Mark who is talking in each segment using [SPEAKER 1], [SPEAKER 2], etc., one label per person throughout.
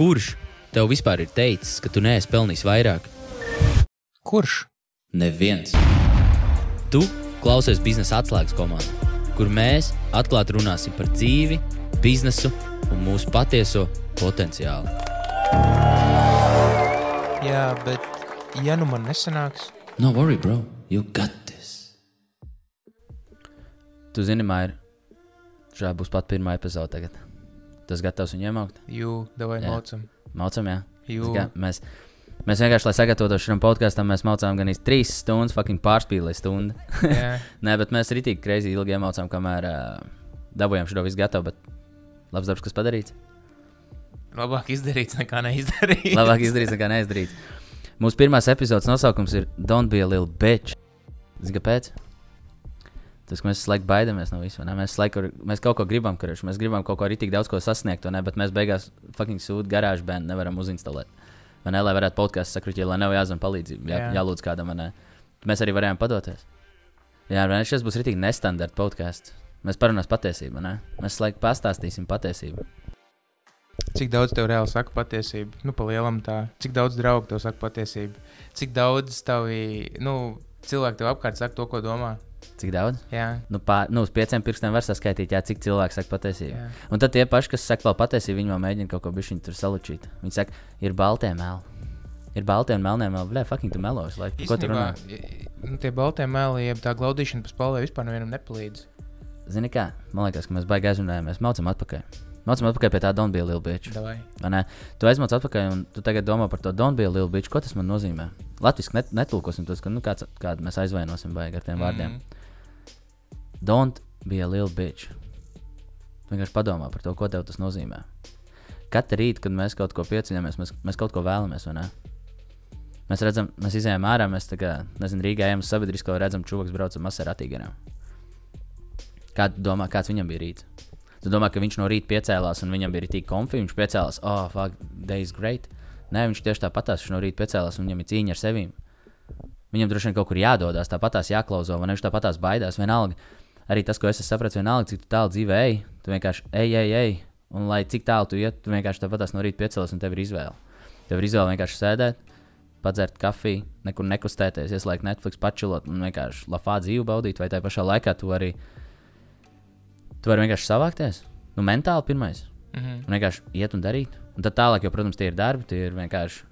[SPEAKER 1] Kurš tev vispār ir teicis, ka tu neesi pelnījis vairāk?
[SPEAKER 2] Kurš?
[SPEAKER 1] Neviens. Tu klausies biznesa atslēgas komandā, kur mēs atklāti runāsim par dzīvi, biznesu un mūsu patieso potenciālu.
[SPEAKER 2] Jā, bet ja nu man nesanāks,
[SPEAKER 1] No worry, bro, you got this. Tu zini, Maija, šā būs pat pirmā epizode tagad. Tas gatavs viņu iemaukt.
[SPEAKER 2] jū, davai
[SPEAKER 1] Jā.
[SPEAKER 2] maucam.
[SPEAKER 1] Maucam, jā.
[SPEAKER 2] Jū.
[SPEAKER 1] Mēs, mēs vienkārši, lai sagatavotos šim podkāstam, mēs maucām gan īsti trīs stundas, fucking pārspīlēja stundu. Nē, bet mēs rītīgi kreizi ilgi iemaucām, kamēr uh, dabūjām šo visu gatavu. Bet labs darbs, kas padarīts.
[SPEAKER 2] labāk izdarīts nekā neizdarīts.
[SPEAKER 1] Labāk izdarīts nekā neizdarīts. Mūsu pirmās epizodes nosaukums ir Don't be a little bitch. Zini, kāpēc? Tas, mēs laiku baidāmies no visuma. Mēs, laiku, mēs kaut ko gribam, kurš mēs gribam kaut ko arī tik daudz ko sasniegt, ne? bet mēs beigās fucking sūdu garāžu bērnu nevaram uzinstalēt. Vai ne? Lai varētu podkāstu sakriķi, lai nav jāzvan palīdzību, jā,
[SPEAKER 2] Jā.
[SPEAKER 1] jālūdz kādam. Mēs arī varējām padoties. Jā, ne? šis būs rītīgi nestandarta podkāsts. Mēs parunāsim patiesību, ne? Mēs laiku pastāstīsim patiesību.
[SPEAKER 2] Cik daudz tev reāli saka patiesību? Nu, pa lielam tā. Cik daudz draugu tev saka patiesību? Cik daudz tavi, nu, cilvēki tev apkārt saka to, ko domā?
[SPEAKER 1] Cik daudz?
[SPEAKER 2] Jā,
[SPEAKER 1] Nu, pār, nu, uz pieciem pirkstiem var saskaitīt, jā, cik cilvēki saka patiesību.
[SPEAKER 2] jā.
[SPEAKER 1] Un tad tie paši, kas saka vēl patiesību, viņi vēl mēģina kaut ko bišķiņu tur salučīt. Viņi saka, ir baltie meli. Ir balti un melnie meli. Blē, fucking tu melos. Lai, ko tu runā?
[SPEAKER 2] nu, tie baltie meli, jeb tā glaudīšana pa spalvai vispār nevienam nepalīdz.
[SPEAKER 1] Zini kā? Man liekas, ka mēs baigi aizrunājām. Mēs maucam atpakaļ. Maucam atpakaļ pie tā don't be a little bitch. Vai? Tu aizmauc atpakaļ un tu tagad domā par to don't be a little bitch. Ko tas man nozīmē? Latvijas net, netulkosim tos, ka nu, kāds, kādu mēs aizvainosim baigi ar tiem mm. vārdiem. Don't be a little bitch. Vienkārši padomā par to, ko tev tas nozīmē. Katru rītu, kad mēs kaut ko pieceļamies, mēs, mēs kaut ko vēlamies, vai ne? Mēs redzam, mēs izējām ārā, mēs tā kā, nezinu, Rīgā ejam uz sabiedrisko, redzam, čūlis brauc ar maserātī garām. Kā tu domā, kāds viņam bija rīts? Tu domā, ka viņš no rīta piecēlās un viņam bija tik komfī, viņš piecēlās, oh, fuck, day is great. Nē, viņš tieši tāpatās, viņš no rīta piecēlās un viņam ir cīņa ar sevi. Viņam droši vien kaut kur jādodas, tāpatās jāklauso, vai ne? Viņš tāpatās baidās. Vienalga, arī tas, ko es sapratu, vienalga, cik tālu dzīvē ej, tu vienkārši ej, ej, ej. Un lai cik tālu tu iet, tu vienkārši tāpatās no rīta piecēlies un tev ir izvēle. Tev ir izvēle vienkārši sēdēt, padzert kafiju, nekur nekustēties, ieslēgt Netflix, pačilot un vienkārši lafā dzīvi baudīt, vai tajā pašā laikā tu arī. Tu vari vienkārši savākties. Nu, mentāli pirmais.
[SPEAKER 2] Mhm.
[SPEAKER 1] Un vienkārši iet un darīt. Un tad tālāk, jo, protams, tie ir darbi, tie ir vienkārši.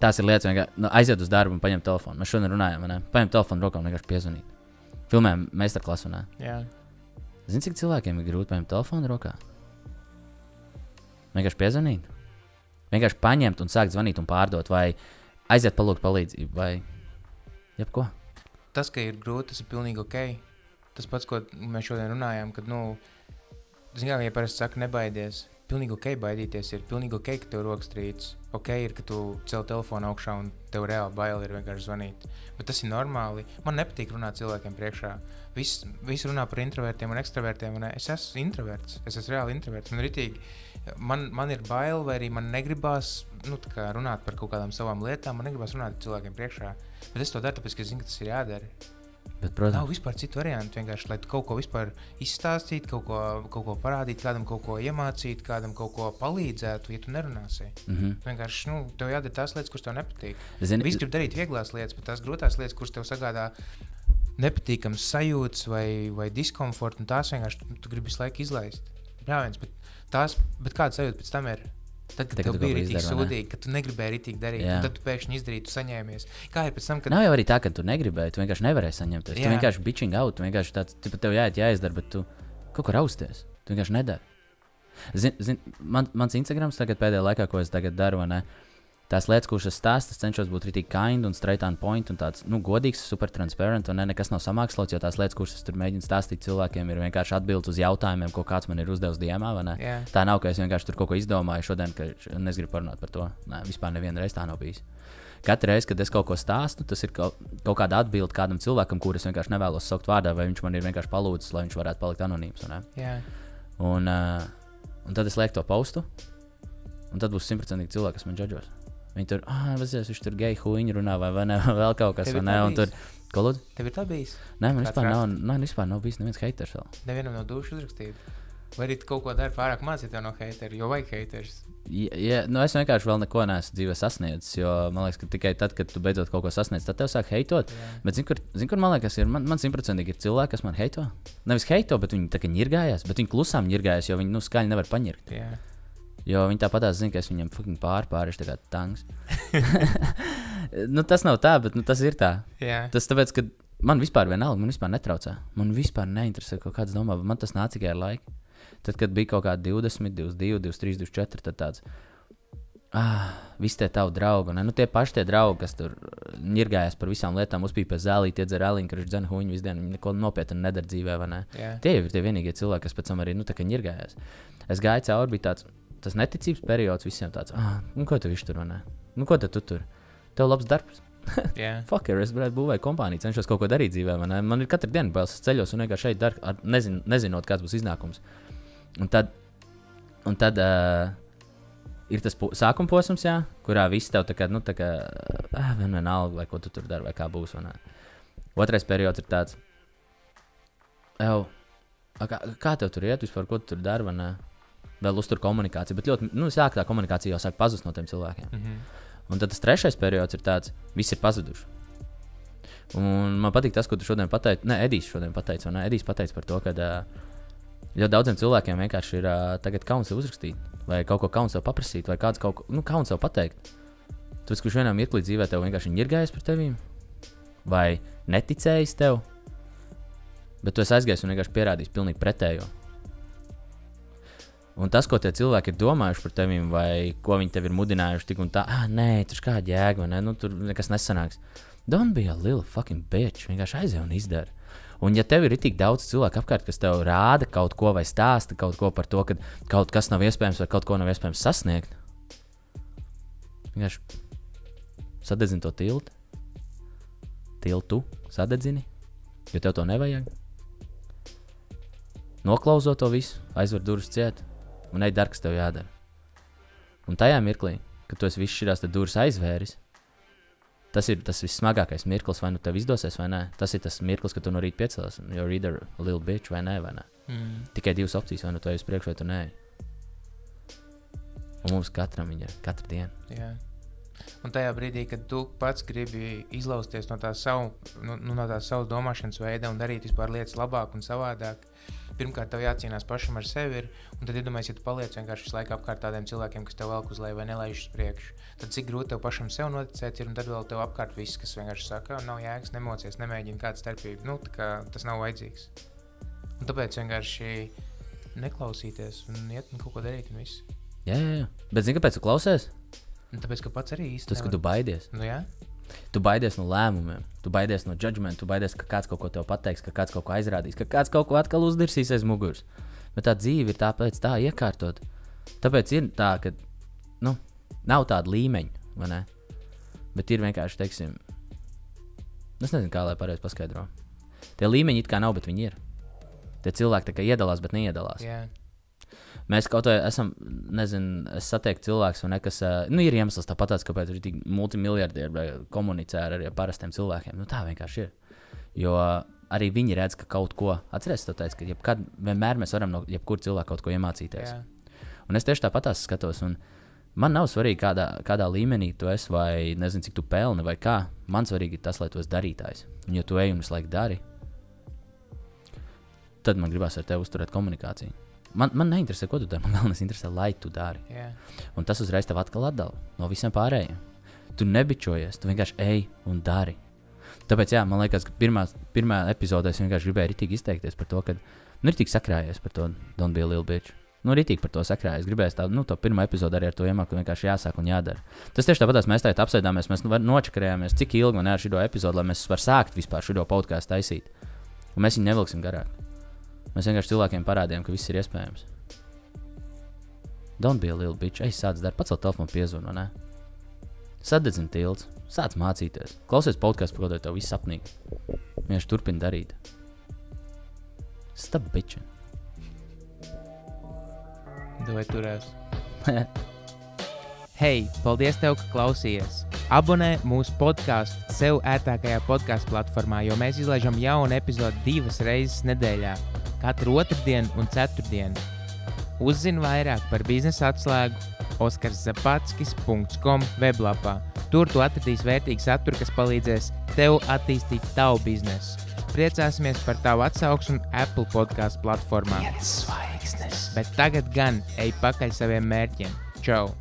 [SPEAKER 1] Tās ir lietas, vienkārši nu, aiziet uz darbu un paņemt telefonu. Mēs šodien runājām, vai ne? Paņemt telefonu rokā un vienkārši piezvanīt. Filmējam ā.
[SPEAKER 2] Jā.
[SPEAKER 1] Zini, cik cilvēkiem ir grūti paņemt telefonu rokā? Vienkārši piezvanīt. Vienkārši paņemt un sākt zvanīt un pārdot, vai aiziet palūgt palīdzību, vai jebko.
[SPEAKER 2] Tas, ka ir grūti, tas ir pilnīgi ok. Tas pats, ko mēs šodien runājām, kad, nu, zinām, ja parasti saka, nebaidies. Pilnīgi ok, baidīties ir pilnīgi ok, ka tev rokas trīc. Ok, ir, ka tu cel telefonu augšā un tev reāli bail ir vienkārši zvanīt. Bet tas ir normāli. Man nepatīk runāt cilvēkiem priekšā. Viss vis runā par introvertiem un ekstravertiem. Un es esmu introverts. Es esmu reāli introverts. Man, ritīgi, man, man ir bail, vai arī man negribās nu, runāt par kaut kādām savām lietām. Man negribas runāt cilvēkiem priekšā. Bet es to daru, tāpēc, ka es zinu, ka tas ir jādara.
[SPEAKER 1] Bet,
[SPEAKER 2] Nav
[SPEAKER 1] protams,
[SPEAKER 2] vispār citu variantu. Vienkārši, lai kaut ko izstāstītu, kaut ko, kaut ko parādītu, kādam kaut ko iemācītu, kādam kaut ko palīdzētu, ja tu nerunāsi.
[SPEAKER 1] mm -hmm.
[SPEAKER 2] Vienkārši, nu, tev jādara tās lietas, kuras tev nepatīk.
[SPEAKER 1] Zini,
[SPEAKER 2] Visi grib darīt vieglās lietas, bet tās grūtās lietas, kuras tev sagādā nepatīkamas sajūtas vai, vai diskomfortu, un tās vienkārši tu, tu gribi visu laiku izlaist. Jā, viens, bet, tās, bet kāda sajūta pēc tam ir? Tad, kad tev
[SPEAKER 1] kad tu
[SPEAKER 2] bija
[SPEAKER 1] ne?
[SPEAKER 2] sūdīgi, kad tu negribēji rītīgi darīt, tad tu pēkšņi izdarīji, tu saņēmies. Kā ir pēc tam, kad
[SPEAKER 1] Nav jau arī tā, ka tu negribēji, tu vienkārši nevarēji saņemt. Tu vienkārši bitching out, tu vienkārši tāds, tu pat tev jāiet, jāizdara, bet tu kaut ko rausties. Tu vienkārši nedari. Zin, zin, man, mans Instagrams tagad pēdējā laikā, ko es tagad daru, vai ne? Tās lietas, kuras es stāstu, es cenšos būt rītīgi kind un straight on point un tāds nu, godīgs, super transparent. Un ne, nekas nav samākslots, jo tās lietas, kuras es tur mēģinu stāstīt cilvēkiem, ir vienkārši atbildes uz jautājumiem, ko kāds man ir uzdevis diemā. vai ne?
[SPEAKER 2] Jā.
[SPEAKER 1] Tā nav, ka es vienkārši tur kaut ko izdomāju šodien, ka un es gribu parunāt par to. Nē, vispār nevienu reizi tā nav bijis. Katru reizi, kad es kaut ko stāstu, tas ir kaut, kaut kāda atbilde kādam cilvēkam, kurus vienkārši nevēlos saukt vārdā, vai viņš man ir vienkārši palūdzis, lai viņš varētu palikt anonīms. ne?
[SPEAKER 2] Jā.
[SPEAKER 1] Un, uh, un tad es lieku to postu, un tad būs simtprocentīgi cilvēki, kas man džudžos. Viņi tur, ah, vajadzēs, viņš tur geju huīņu runā, vai, vai ne, vēl kaut kas,
[SPEAKER 2] Tev
[SPEAKER 1] vai
[SPEAKER 2] ir
[SPEAKER 1] ne?
[SPEAKER 2] tā
[SPEAKER 1] Un tur,
[SPEAKER 2] bijis?
[SPEAKER 1] ko lūdzu?
[SPEAKER 2] Tev ir tā bijis.
[SPEAKER 1] Nē, man vispār nav, nav, vispār nav bijis neviens haters vēl.
[SPEAKER 2] Nevienam no dušu uzrakstīt. Vai arī kaut ko dari pārāk maz, ja tev no hateri, jo vajag haters.
[SPEAKER 1] Ja, ja, nu es vienkārši vēl neko neesmu dzīvē sasniedzis. Jo man liekas, ka tikai tad, kad tu beidzot kaut ko sasniedz, tad tev sāk heitot.
[SPEAKER 2] Jā.
[SPEAKER 1] Bet, zini, kur, zin, kur man liekas, ir man, simtprocentīgi ir cilvēki, kas man heito. Nevis heito, bet viņi tā kā ņirgājās, bet viņi klusām ņirgājās, jo viņi nu, skaļi nevar paņirgt.
[SPEAKER 2] Jā.
[SPEAKER 1] Jo viņi tāpat zina, ka es viņam fucking tā kā tanks. nu, tas nav tā, bet nu, tas ir tā.
[SPEAKER 2] Jā.
[SPEAKER 1] Tas tāpēc, ka man vispār vienalga, man vispār netraucē. Man vispār neinteresē, ko kāds domā. Man tas nāca tikai ar laiku. Tad, kad bija kaut kādi 20, 22, 23, 24, tad tāds. Ah, visi tie tavi draugi, ne? nu, tie paši tie draugi, kas tur nirgājās par visām lietām, uzpīpēja pie zālīti, iedzer aliņu, kurš dzēna huņu visu dienu, neko nopietnu nedara dzīvē, vai ne?
[SPEAKER 2] Jā.
[SPEAKER 1] Tie jau ir tie vienīgie cilvēki, kas pēc tam arī nu, tā kā nirgājās. Es gāju cauri, bija tāds tas neticības periods visiem tāds, ah, nu, ko tu viņš tur runā? Nu, ko tu tur? Tev labs darbs.
[SPEAKER 2] Jā.
[SPEAKER 1] Fucker, es varētu būvēt kompāniju, cenšos kaut ko darīt dzīvē. vai ne? Man ir katru dienu bailes, es ceļos un vienkārši šeit daru, ar- nezin, nezinot, kāds būs iznākums. Un tad, un tad uh, ir tas po- sākuma posms, jā, kurā viss tev tā kā, nu, tā kā, ah, vien vienalga, vai ko tu tur dari, vai kā būs. vai ne. Otrais periods ir tāds, a kā, kā tev tur iet vispār, ko tu tur dari? Vēl uztur komunikāciju, bet ļoti, nu, sāk tā komunikācija jau sāk pazust no tiem cilvēkiem.
[SPEAKER 2] Mhm.
[SPEAKER 1] Un tad tas trešais periods ir tāds, viss ir pazuduši. Un man patīk tas, ko tu šodien pateici. Nē, Edijs šodien pateica, un Edijs pateica par to, ka ļoti daudziem cilvēkiem vienkārši ir tagad kauns uzrakstīt, vai kaut ko kauns paprasīt, vai kāds kaut ko nu, kauns pateikt. Tāpēc, kurš vienā mirklī dzīvē tev vienkārši ir gājis par tevi, vai neticējis tev, bet tu esi aizgājis un vienkārši pierādījis pilnīgi pretējo. Un tas, ko tie cilvēki ir domājuši par tevi, vai ko viņi tev ir mudinājuši, tik un tā, ah, nē, tur kāda jēga, vai ne? Nu, tur nekas nesanāks. Don't be a little fucking bitch. Vienkārši aizej un izdara. Un, ja tev ir tik daudz cilvēku apkārt, kas tev rāda kaut ko vai stāsta kaut ko par to, ka kaut kas nav iespējams vai kaut ko nav iespējams sasniegt, vienkārši sadedzini to tiltu. Tiltu sadedzini, jo tev to nevajag. Noklausot to visu, aizver durvis ciet un ej dara, kas tev jādara. Un tajā mirklī, kad tu visu šīs durvis aizvēris, tas ir tas vissmagākais mirklis, vai nu tev izdosies, vai nē. Tas ir tas mirklis, kad tu no rīta piecēlies, un you're either a little bitch vai nē, vai nē.
[SPEAKER 2] Mm.
[SPEAKER 1] Tikai divas opcijas, vai nu tu ej uz priekšu, vai tu nē. Un mums katram ir katru dienu.
[SPEAKER 2] Jā. Un tajā brīdī, kad tu pats gribi izlausties no tā savu, nu, nu, no tā savas domāšanas veida un darīt vispār lietas labāk un savādāk, pirmkārt, tev jācīnās pašam ar sevi. Ir, un tad, iedomājieties, ja tu paliec vienkārši visu laiku apkārt tādiem cilvēkiem, kas tev velk uz leju vai nelaiž uz priekšu, tad cik grūti tev pašam sev noticēt, ir, un tad vēl tev apkārt viss, kas vienkārši saka, nav jēgas, nemocies, nemēģina kādu starpību. Nu, tā kā tas nav vajadzīgs. Un tāpēc vienkārši neklausīties un iet un kaut ko darīt.
[SPEAKER 1] Jā, jā, jā. Bet zini, kāpēc tu klausies?
[SPEAKER 2] un tāpēc, ka pats arī īsti.
[SPEAKER 1] Tas, ka tu baidies.
[SPEAKER 2] Nu, jā,
[SPEAKER 1] Tu baidies no lēmumiem, tu baidies no judgment, tu baidies, ka kāds kaut ko tev pateiks, ka kāds kaut ko aizrādīs, ka kāds kaut ko atkal uzdirsīs aiz muguras. Bet tā dzīve ir tāpēc tā iekārtot. Tāpēc ir tā, ka nu, nav tāda līmeņa, vai ne? Bet ir vienkārši, teiksim, es nezinu, kā lai pareizi paskaidro. Tie līmeņi it kā nav, bet viņi ir. Tie cilvēki tā kā iedalās, bet neiedalās.
[SPEAKER 2] jā.
[SPEAKER 1] Mēs kaut kā esam, nezinu, es satieku cilvēku, ne, kas, ā, nu, ir iemesls tāpat, kāpēc viņi tik multimiljardieri komunicē ar ar parastiem cilvēkiem. Nu, tā vienkārši ir. Jo arī viņi redz, ka kaut ko, atcerieties, to teicu, ka jebkad, vienmēr mēs varam no jebkura cilvēka kaut ko iemācīties.
[SPEAKER 2] jā.
[SPEAKER 1] Un es tieši tāpat skatos. un Man nav svarīgi, kādā, kādā līmenī tu esi, vai nezinu, cik tu pelni, vai kā. Man svarīgi ir tas, lai tu esi darītājs. Un, ja tu ej un visu laiku dari, tad man gribās ar tevi uzturēt komunikāciju. Man, man neinteresē, ko tu dari. Man galvenais interesē, lai tu dari.
[SPEAKER 2] jā.
[SPEAKER 1] Un tas uzreiz tev atkal atdala no visiem pārējiem. Tu nebičojies, tu vienkārši ej un dari. Tāpēc, jā, man liekas, ka pirmā, pirmā epizodē es vienkārši gribēju rītīgi izteikties par to, ka nu, ir tik sakrājies par to Don't be a little bitch. Nu, rītīgi par to sakrājies. Gribēju tādu, nu, to pirmo epizodi arī ar to iemāku, ka vienkārši jāsāk un jādara. Tas tieši tāpat mēs tagad apsēdāmies, mēs nu, nočakarējāmies, cik ilgi man ir šī epizode, lai mēs varam sākt vispār šo podkāstu taisīt. Un mēs viņu nevilksim garāk. Mēs vienkārši cilvēkiem parādījām, ka viss ir iespējams. Don't be a little bitch. Ej, sāc pats savu telefonu piezvanu, ne? Sadedzini tilts, sāc mācīties. Klausies podkāstu, ko tev viss sapnīgi. Vienkārši turpini darīt. Stop bitching.
[SPEAKER 2] Vai turēs? Hei, paldies, tev, ka klausījies! Abonē mūsu podkāstu sev ērtākajā podkāstu platformā, jo mēs izlaižam jaunu epizodi divas reizes nedēļā, katru otrdienu un ceturtdienu. Uzzini vairāk par biznesa atslēgu oskarszapatskis.com weblapā. Tur tu atradīsi vērtīgu saturu, kas palīdzēs tev attīstīt tavu biznesu. Priecāsimies par tavu atsauksmi Apple podkāstu platformā. Bet tagad gan ej pakaļ saviem mērķiem. Čau!